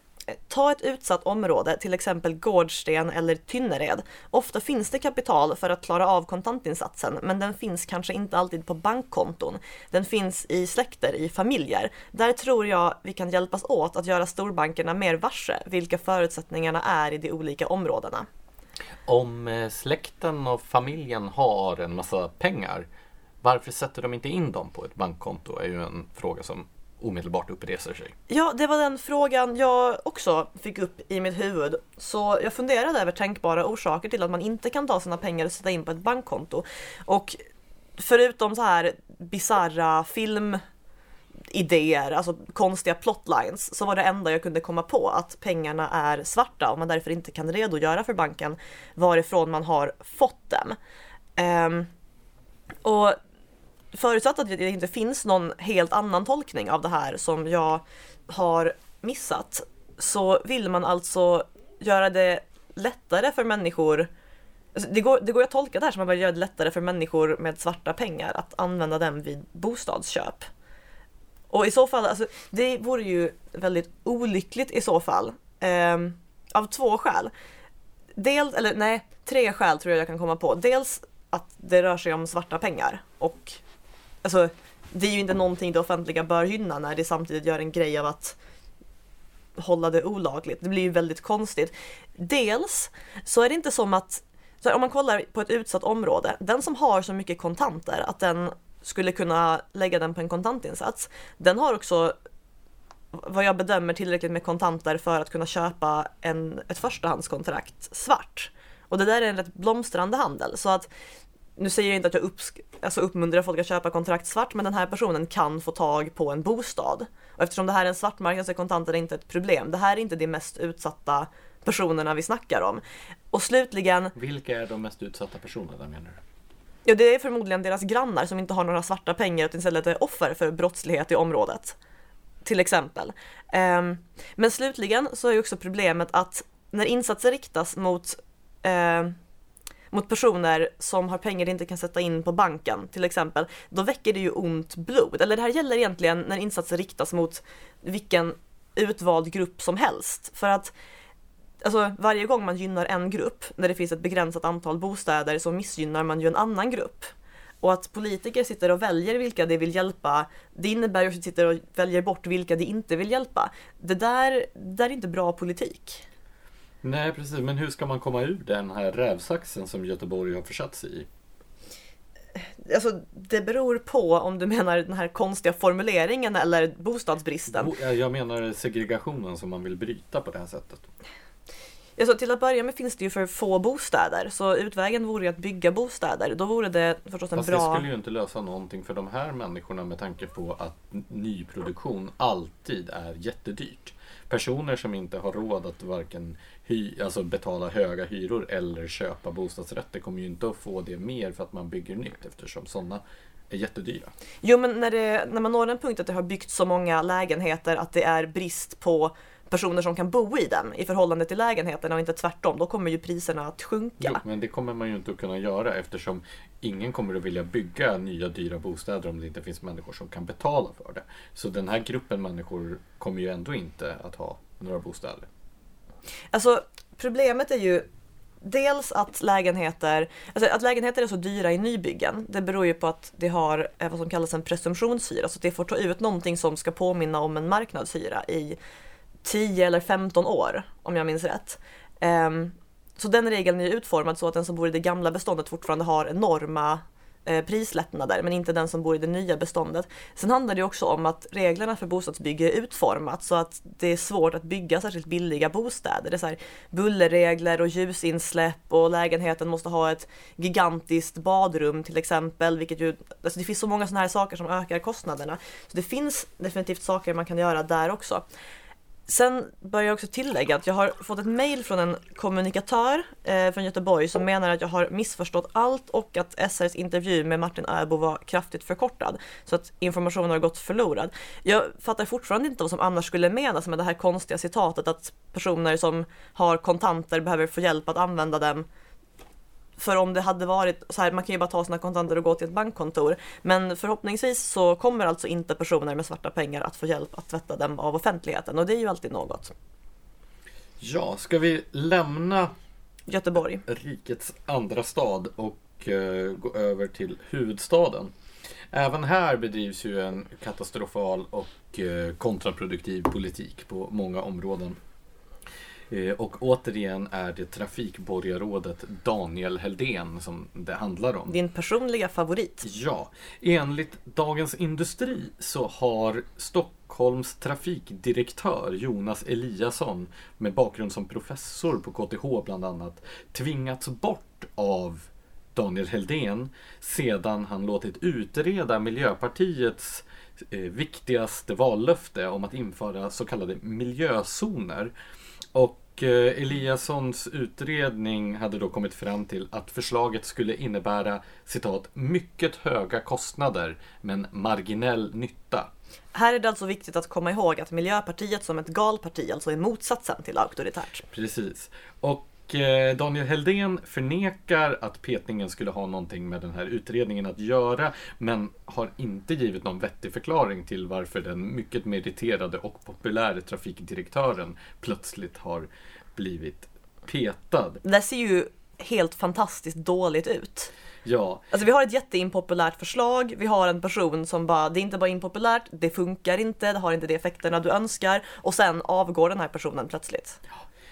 Ta ett utsatt område, till exempel Gårdsten eller Tynnered. Ofta finns det kapital för att klara av kontantinsatsen, men den finns kanske inte alltid på bankkonton. Den finns i släkter, i familjer. Där tror jag vi kan hjälpas åt att göra storbankerna mer varse vilka förutsättningarna är i de olika områdena.
Om eh, släkten och familjen har en massa pengar, varför sätter de inte in dem på ett bankkonto? är ju en fråga som omedelbart uppreser sig.
Ja, det var den frågan jag också fick upp i mitt huvud. Så jag funderade över tänkbara orsaker till att man inte kan ta sina pengar och sätta in på ett bankkonto. Och förutom så här bizarra filmidéer, alltså konstiga plotlines, så var det enda jag kunde komma på att pengarna är svarta och man därför inte kan redogöra för banken varifrån man har fått dem. Um, och förutsatt att det inte finns någon helt annan tolkning av det här som jag har missat så vill man alltså göra det lättare för människor alltså, det, går, det går att tolka det här som att man gör det lättare för människor med svarta pengar att använda dem vid bostadsköp. Och i så fall, alltså, det vore ju väldigt olyckligt i så fall. Eh, av två skäl. Dels, eller nej, tre skäl tror jag jag kan komma på. Dels att det rör sig om svarta pengar och alltså, det är ju inte någonting det offentliga bör gynna när det samtidigt gör en grej av att hålla det olagligt. Det blir ju väldigt konstigt. Dels så är det inte som att, så här, om man kollar på ett utsatt område, den som har så mycket kontanter att den skulle kunna lägga den på en kontantinsats, den har också vad jag bedömer tillräckligt med kontanter för att kunna köpa en, ett förstahandskontrakt svart. Och det där är en rätt blomstrande handel. Så att nu säger jag inte att jag upps- alltså uppmuntrar folk att köpa kontrakt svart, men den här personen kan få tag på en bostad. Och eftersom det här är en svartmarknad så är kontanter inte ett problem. Det här är inte de mest utsatta personerna vi snackar om. Och slutligen...
Vilka är de mest utsatta personerna menar du?
Ja, det är förmodligen deras grannar som inte har några svarta pengar utan istället är offer för brottslighet i området. Till exempel. Um, men slutligen så är också problemet att när insatser riktas mot uh, mot personer som har pengar de inte kan sätta in på banken till exempel, då väcker det ju ont blod. Eller det här gäller egentligen när insatser riktas mot vilken utvald grupp som helst. För att alltså, varje gång man gynnar en grupp, när det finns ett begränsat antal bostäder, så missgynnar man ju en annan grupp. Och att politiker sitter och väljer vilka de vill hjälpa, det innebär ju att de sitter och väljer bort vilka de inte vill hjälpa. Det där, det där är inte bra politik.
Nej, precis. Men hur ska man komma ur den här rävsaxen som Göteborg har försatt sig i?
Alltså, det beror på om du menar den här konstiga formuleringen eller bostadsbristen.
Jag menar segregationen som man vill bryta på det här sättet.
Alltså, till att börja med finns det ju för få bostäder, så utvägen vore ju att bygga bostäder. Då vore det förstås en
Fast
bra...
det skulle ju inte lösa någonting för de här människorna med tanke på att nyproduktion alltid är jättedyrt. Personer som inte har råd att varken hy, alltså betala höga hyror eller köpa bostadsrätter kommer ju inte att få det mer för att man bygger nytt eftersom sådana är jättedyra.
Jo men när, det, när man når en punkt att det har byggts så många lägenheter att det är brist på personer som kan bo i dem i förhållande till lägenheterna och inte tvärtom, då kommer ju priserna att sjunka.
Jo, men det kommer man ju inte att kunna göra eftersom ingen kommer att vilja bygga nya dyra bostäder om det inte finns människor som kan betala för det. Så den här gruppen människor kommer ju ändå inte att ha några bostäder.
Alltså problemet är ju dels att lägenheter, alltså att lägenheter är så dyra i nybyggen. Det beror ju på att det har eh, vad som kallas en presumtionshyra, så att det får ta ut någonting som ska påminna om en marknadshyra i 10 eller 15 år, om jag minns rätt. Um, så den regeln är utformad så att den som bor i det gamla beståndet fortfarande har enorma Eh, prislättnader men inte den som bor i det nya beståndet. Sen handlar det också om att reglerna för bostadsbygge är utformat så att det är svårt att bygga särskilt billiga bostäder. Det är så här bullerregler och ljusinsläpp och lägenheten måste ha ett gigantiskt badrum till exempel, vilket ju, alltså det finns så många sådana här saker som ökar kostnaderna. Så det finns definitivt saker man kan göra där också. Sen bör jag också tillägga att jag har fått ett mail från en kommunikatör eh, från Göteborg som menar att jag har missförstått allt och att SRs intervju med Martin Öbo var kraftigt förkortad. Så att informationen har gått förlorad. Jag fattar fortfarande inte vad som annars skulle menas med det här konstiga citatet att personer som har kontanter behöver få hjälp att använda dem för om det hade varit så här, man kan ju bara ta sina kontanter och gå till ett bankkontor. Men förhoppningsvis så kommer alltså inte personer med svarta pengar att få hjälp att tvätta dem av offentligheten och det är ju alltid något.
Ja, ska vi lämna
Göteborg.
rikets andra stad och eh, gå över till huvudstaden. Även här bedrivs ju en katastrofal och eh, kontraproduktiv politik på många områden. Eh, och återigen är det trafikborgarrådet Daniel Heldén som det handlar om.
Din personliga favorit.
Ja, enligt Dagens Industri så har Stockholms trafikdirektör Jonas Eliasson med bakgrund som professor på KTH bland annat tvingats bort av Daniel Heldén sedan han låtit utreda Miljöpartiets eh, viktigaste vallöfte om att införa så kallade miljözoner. Och eh, Eliassons utredning hade då kommit fram till att förslaget skulle innebära citat mycket höga kostnader men marginell nytta.
Här är det alltså viktigt att komma ihåg att Miljöpartiet som ett galparti alltså är motsatsen till auktoritärt.
Precis. Och eh, Daniel Heldén förnekar att petningen skulle ha någonting med den här utredningen att göra men har inte givit någon vettig förklaring till varför den mycket meriterade och populära trafikdirektören plötsligt har blivit petad.
Det ser ju helt fantastiskt dåligt ut.
Ja,
Alltså vi har ett jätteimpopulärt förslag, vi har en person som bara, det är inte bara impopulärt, det funkar inte, det har inte de effekterna du önskar och sen avgår den här personen plötsligt.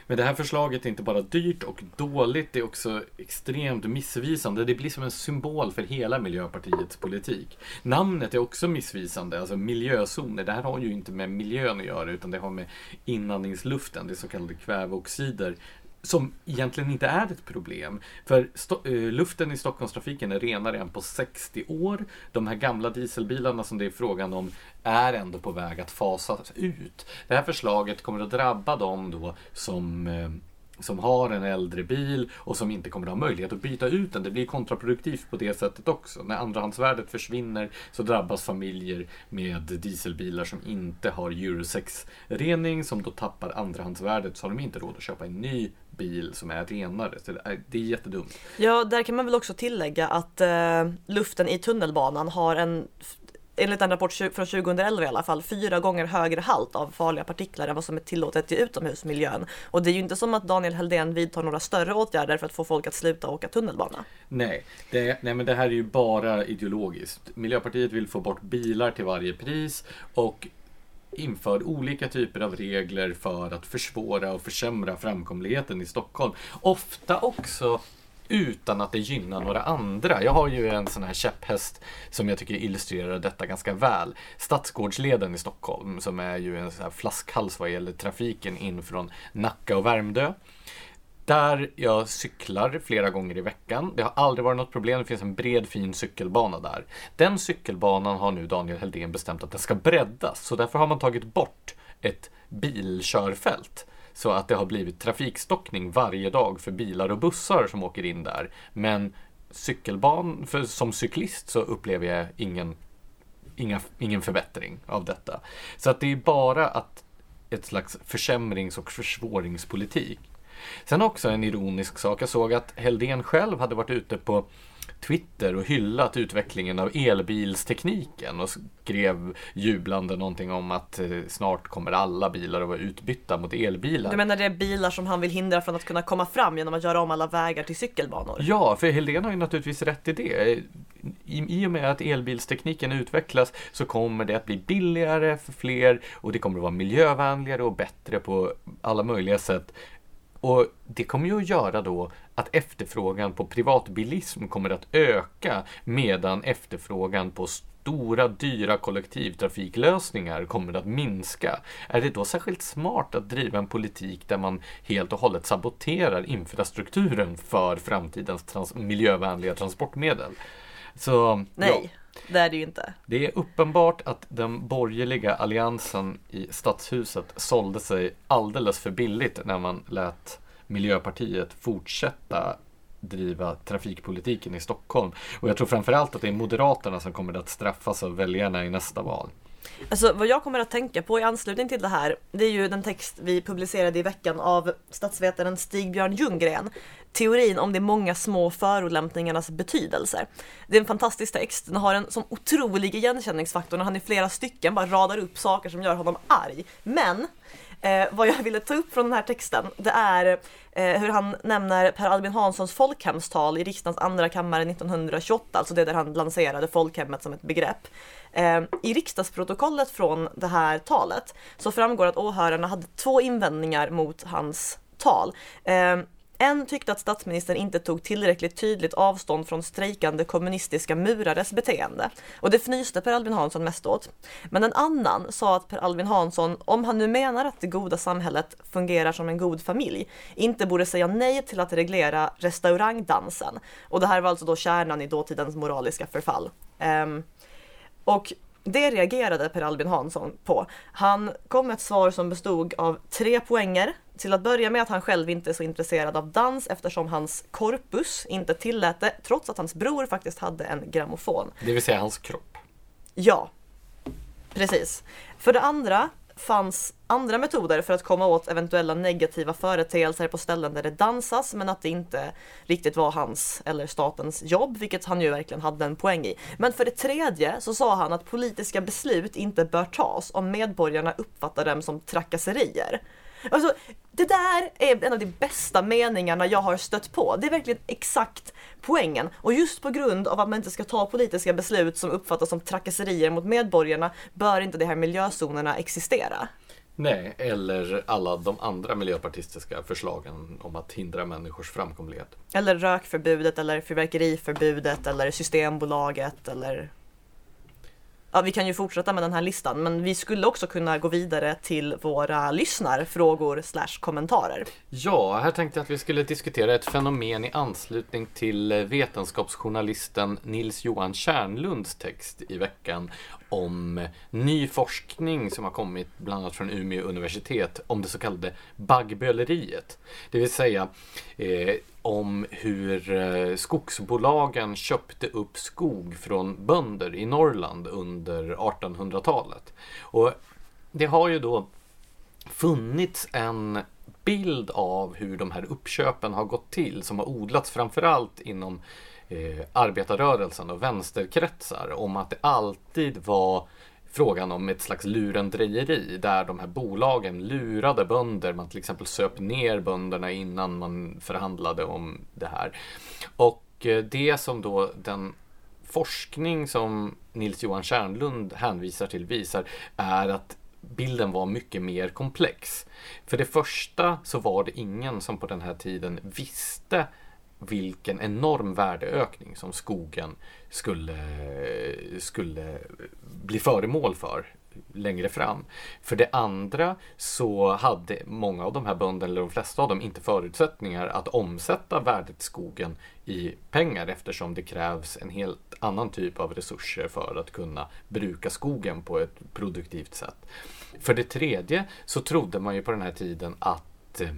Men det här förslaget är inte bara dyrt och dåligt, det är också extremt missvisande. Det blir som en symbol för hela Miljöpartiets politik. Namnet är också missvisande, alltså miljözoner. Det här har ju inte med miljön att göra utan det har med inandningsluften, det så kallade kväveoxider. Som egentligen inte är ett problem. För eh, luften i Stockholmstrafiken är renare än på 60 år. De här gamla dieselbilarna som det är frågan om är ändå på väg att fasas ut. Det här förslaget kommer att drabba dem då som eh, som har en äldre bil och som inte kommer att ha möjlighet att byta ut den. Det blir kontraproduktivt på det sättet också. När andrahandsvärdet försvinner så drabbas familjer med dieselbilar som inte har Euro 6-rening som då tappar andrahandsvärdet så har de inte råd att köpa en ny bil som är renare. Så det är, det är jättedumt.
Ja, där kan man väl också tillägga att eh, luften i tunnelbanan har en Enligt en rapport från 2011 i alla fall, fyra gånger högre halt av farliga partiklar än vad som är tillåtet i utomhusmiljön. Och det är ju inte som att Daniel Heldén vidtar några större åtgärder för att få folk att sluta åka tunnelbana.
Nej, det, nej, men det här är ju bara ideologiskt. Miljöpartiet vill få bort bilar till varje pris och inför olika typer av regler för att försvåra och försämra framkomligheten i Stockholm. Ofta också utan att det gynnar några andra. Jag har ju en sån här käpphäst som jag tycker illustrerar detta ganska väl. Stadsgårdsleden i Stockholm som är ju en sån här flaskhals vad gäller trafiken in från Nacka och Värmdö. Där jag cyklar flera gånger i veckan. Det har aldrig varit något problem. Det finns en bred fin cykelbana där. Den cykelbanan har nu Daniel Heldén bestämt att den ska breddas. Så därför har man tagit bort ett bilkörfält. Så att det har blivit trafikstockning varje dag för bilar och bussar som åker in där. Men cykelban, för som cyklist så upplever jag ingen, inga, ingen förbättring av detta. Så att det är bara att ett slags försämrings och försvåringspolitik. Sen också en ironisk sak. Jag såg att Heldén själv hade varit ute på Twitter och hyllat utvecklingen av elbilstekniken och skrev jublande någonting om att eh, snart kommer alla bilar att vara utbytta mot elbilar.
Du menar det är bilar som han vill hindra från att kunna komma fram genom att göra om alla vägar till cykelbanor?
Ja, för Helena har ju naturligtvis rätt i det. I och med att elbilstekniken utvecklas så kommer det att bli billigare för fler och det kommer att vara miljövänligare och bättre på alla möjliga sätt. Och det kommer ju att göra då att efterfrågan på privatbilism kommer att öka medan efterfrågan på stora dyra kollektivtrafiklösningar kommer att minska. Är det då särskilt smart att driva en politik där man helt och hållet saboterar infrastrukturen för framtidens trans- miljövänliga transportmedel? Så,
Nej,
ja
det är det ju inte.
Det är uppenbart att den borgerliga alliansen i stadshuset sålde sig alldeles för billigt när man lät Miljöpartiet fortsätta driva trafikpolitiken i Stockholm. Och jag tror framförallt att det är Moderaterna som kommer att straffas av väljarna i nästa val.
Alltså vad jag kommer att tänka på i anslutning till det här, det är ju den text vi publicerade i veckan av statsvetaren Stig-Björn Ljunggren. Teorin om de många små förolämpningarnas betydelse. Det är en fantastisk text, den har en sån otrolig igenkänningsfaktor när han i flera stycken bara radar upp saker som gör honom arg. Men Eh, vad jag ville ta upp från den här texten, det är eh, hur han nämner Per Albin Hanssons folkhemstal i riksdagens andra kammare 1928, alltså det där han lanserade folkhemmet som ett begrepp. Eh, I riksdagsprotokollet från det här talet så framgår att åhörarna hade två invändningar mot hans tal. Eh, en tyckte att statsministern inte tog tillräckligt tydligt avstånd från strejkande kommunistiska murares beteende. Och det fnyste Per Albin Hansson mest åt. Men en annan sa att Per Albin Hansson, om han nu menar att det goda samhället fungerar som en god familj, inte borde säga nej till att reglera restaurangdansen. Och det här var alltså då kärnan i dåtidens moraliska förfall. Um, och det reagerade Per Albin Hansson på. Han kom med ett svar som bestod av tre poänger. Till att börja med att han själv inte är så intresserad av dans eftersom hans korpus inte tillät det, trots att hans bror faktiskt hade en grammofon.
Det vill säga hans kropp.
Ja, precis. För det andra fanns andra metoder för att komma åt eventuella negativa företeelser på ställen där det dansas men att det inte riktigt var hans eller statens jobb, vilket han ju verkligen hade en poäng i. Men för det tredje så sa han att politiska beslut inte bör tas om medborgarna uppfattar dem som trakasserier. Alltså, det där är en av de bästa meningarna jag har stött på. Det är verkligen exakt poängen. Och just på grund av att man inte ska ta politiska beslut som uppfattas som trakasserier mot medborgarna bör inte de här miljözonerna existera.
Nej, eller alla de andra miljöpartistiska förslagen om att hindra människors framkomlighet.
Eller rökförbudet eller fyrverkeriförbudet eller Systembolaget eller Ja, vi kan ju fortsätta med den här listan, men vi skulle också kunna gå vidare till våra lyssnarfrågor slash kommentarer.
Ja, här tänkte jag att vi skulle diskutera ett fenomen i anslutning till vetenskapsjournalisten Nils Johan Kärnlunds text i veckan om ny forskning som har kommit bland annat från Umeå universitet om det så kallade baggböleriet. Det vill säga eh, om hur eh, skogsbolagen köpte upp skog från bönder i Norrland under 1800-talet. Och det har ju då funnits en bild av hur de här uppköpen har gått till som har odlats framförallt inom eh, arbetarrörelsen och vänsterkretsar om att det alltid var frågan om ett slags lurendrejeri där de här bolagen lurade bönder. Man till exempel söp ner bönderna innan man förhandlade om det här. Och eh, det som då den forskning som Nils Johan Kärnlund hänvisar till visar är att bilden var mycket mer komplex. För det första så var det ingen som på den här tiden visste vilken enorm värdeökning som skogen skulle, skulle bli föremål för längre fram. För det andra så hade många av de här bönderna, eller de flesta av dem, inte förutsättningar att omsätta värdet skogen i pengar eftersom det krävs en helt annan typ av resurser för att kunna bruka skogen på ett produktivt sätt. För det tredje så trodde man ju på den här tiden att eh,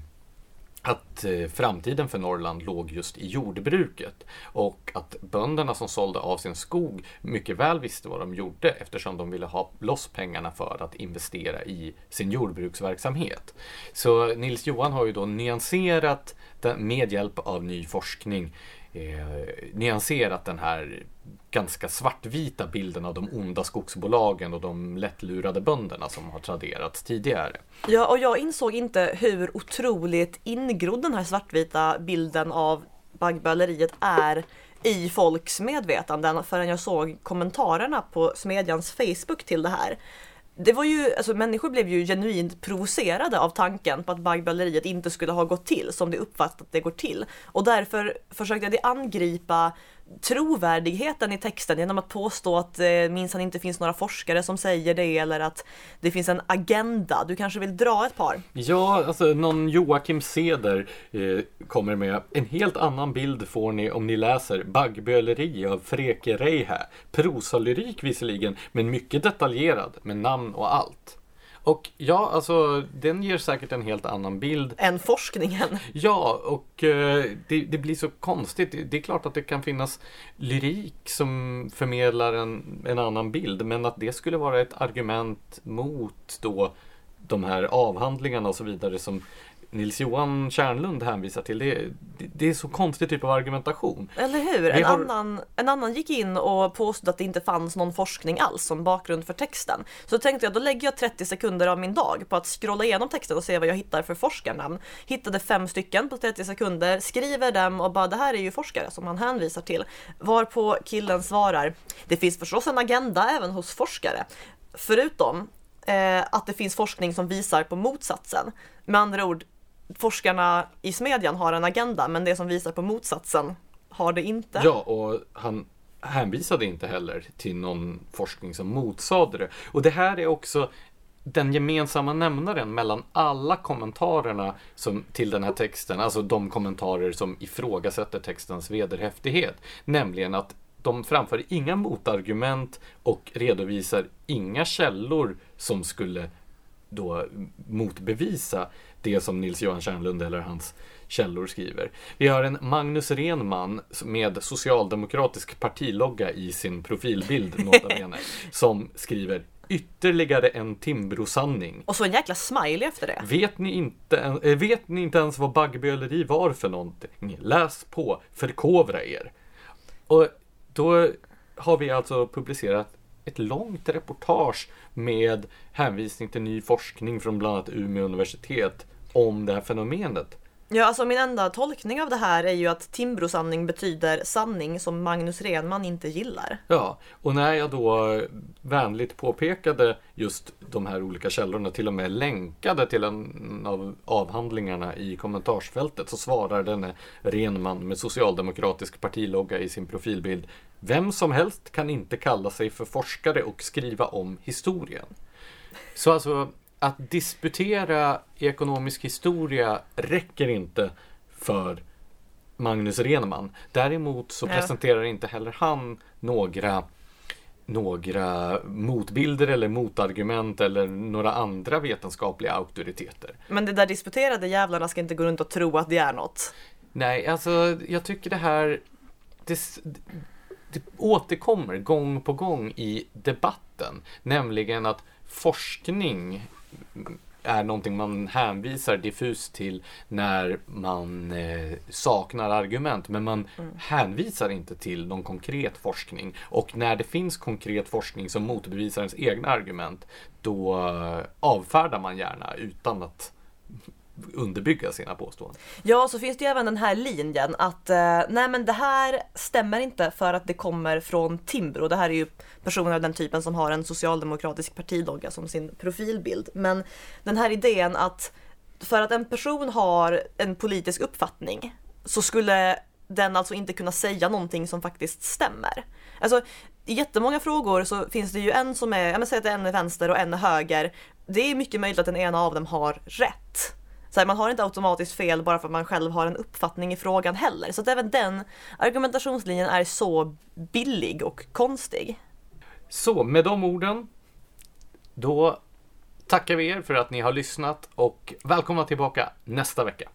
att eh, framtiden för Norrland låg just i jordbruket och att bönderna som sålde av sin skog mycket väl visste vad de gjorde eftersom de ville ha loss pengarna för att investera i sin jordbruksverksamhet. Så Nils Johan har ju då nyanserat med hjälp av ny forskning eh, nyanserat den här ganska svartvita bilden av de onda skogsbolagen och de lättlurade bönderna som har traderats tidigare.
Ja, och jag insåg inte hur otroligt ingrodd den här svartvita bilden av baggböleriet är i folks medvetanden förrän jag såg kommentarerna på Smedjans Facebook till det här det var ju, alltså människor blev ju genuint provocerade av tanken på att baggböleriet inte skulle ha gått till som det uppfattat att det går till. Och därför försökte de angripa trovärdigheten i texten genom att påstå att det eh, minsann inte finns några forskare som säger det eller att det finns en agenda. Du kanske vill dra ett par?
Ja, alltså någon Joakim Seder eh, kommer med en helt annan bild får ni om ni läser Baggböleri av Freke Reihä. Prosalyrik visserligen, men mycket detaljerad med namn och allt. Och ja, alltså den ger säkert en helt annan bild.
Än forskningen.
Ja, och eh, det, det, blir så konstigt. Det är klart att det kan finnas lyrik som förmedlar en, en annan bild, men att det skulle vara ett argument mot då de här avhandlingarna och så vidare som Nils-Johan Kärnlund hänvisar till. Det, det, det är så konstig typ av argumentation.
Eller hur? En,
har-
annan, en annan gick in och påstod att det inte fanns någon forskning alls som bakgrund för texten. Så tänkte jag, då lägger jag 30 sekunder av min dag på att scrolla igenom texten och se vad jag hittar för forskarnamn. Hittade fem stycken på 30 sekunder, skriver dem och bara det här är ju forskare som han hänvisar till. Varpå killen svarar, det finns förstås en agenda även hos forskare. Förutom eh, att det finns forskning som visar på motsatsen. Med andra ord, forskarna i Smedjan har en agenda, men det som visar på motsatsen har det inte.
Ja, och han hänvisade inte heller till någon forskning som motsade det. Och det här är också den gemensamma nämnaren mellan alla kommentarerna som, till den här texten, alltså de kommentarer som ifrågasätter textens vederhäftighet. Nämligen att de framför inga motargument och redovisar inga källor som skulle då motbevisa det som Nils-Johan Kärnlund eller hans källor skriver. Vi har en Magnus Renman med socialdemokratisk partilogga i sin profilbild, nota bene, som skriver ytterligare en Timbro-sanning.
Och så en jäkla smiley efter det.
Vet ni, inte, eh, vet ni inte ens vad baggböleri var för någonting? Läs på, förkovra er. Och då har vi alltså publicerat ett långt reportage med hänvisning till ny forskning från bland annat Umeå universitet om det här fenomenet.
Ja, alltså min enda tolkning av det här är ju att Timbro-sanning betyder sanning som Magnus Renman inte gillar.
Ja, och när jag då vänligt påpekade just de här olika källorna, till och med länkade till en av avhandlingarna i kommentarsfältet, så svarar denne Renman med socialdemokratisk partilogga i sin profilbild. Vem som helst kan inte kalla sig för forskare och skriva om historien. Så alltså, att disputera i ekonomisk historia räcker inte för Magnus Renman. Däremot så
Ja.
presenterar inte heller han några några motbilder eller motargument eller några andra vetenskapliga auktoriteter.
Men det där disputerade jävlarna ska inte gå runt och tro att det är något.
Nej, alltså jag tycker det här det, det återkommer gång på gång i debatten. Nämligen att forskning är någonting man hänvisar diffust till när man eh, saknar argument. Men man hänvisar inte till någon konkret forskning. Och när det finns konkret forskning som motbevisar ens egna argument, då eh, avfärdar man gärna utan att underbygga sina påståenden.
Ja, så finns det ju även den här linjen att eh, nej men det här stämmer inte för att det kommer från Timbro. Det här är ju personer av den typen som har en socialdemokratisk partilogga som sin profilbild. Men den här idén att för att en person har en politisk uppfattning så skulle den alltså inte kunna säga någonting som faktiskt stämmer. Alltså i jättemånga frågor så finns det ju en som är, jag menar säg att en är vänster och en är höger. Det är mycket möjligt att den ena av dem har rätt. Så här, man har inte automatiskt fel bara för att man själv har en uppfattning i frågan heller. Så att även den argumentationslinjen är så billig och konstig.
Så med de orden, då tackar vi er för att ni har lyssnat och välkomna tillbaka nästa vecka.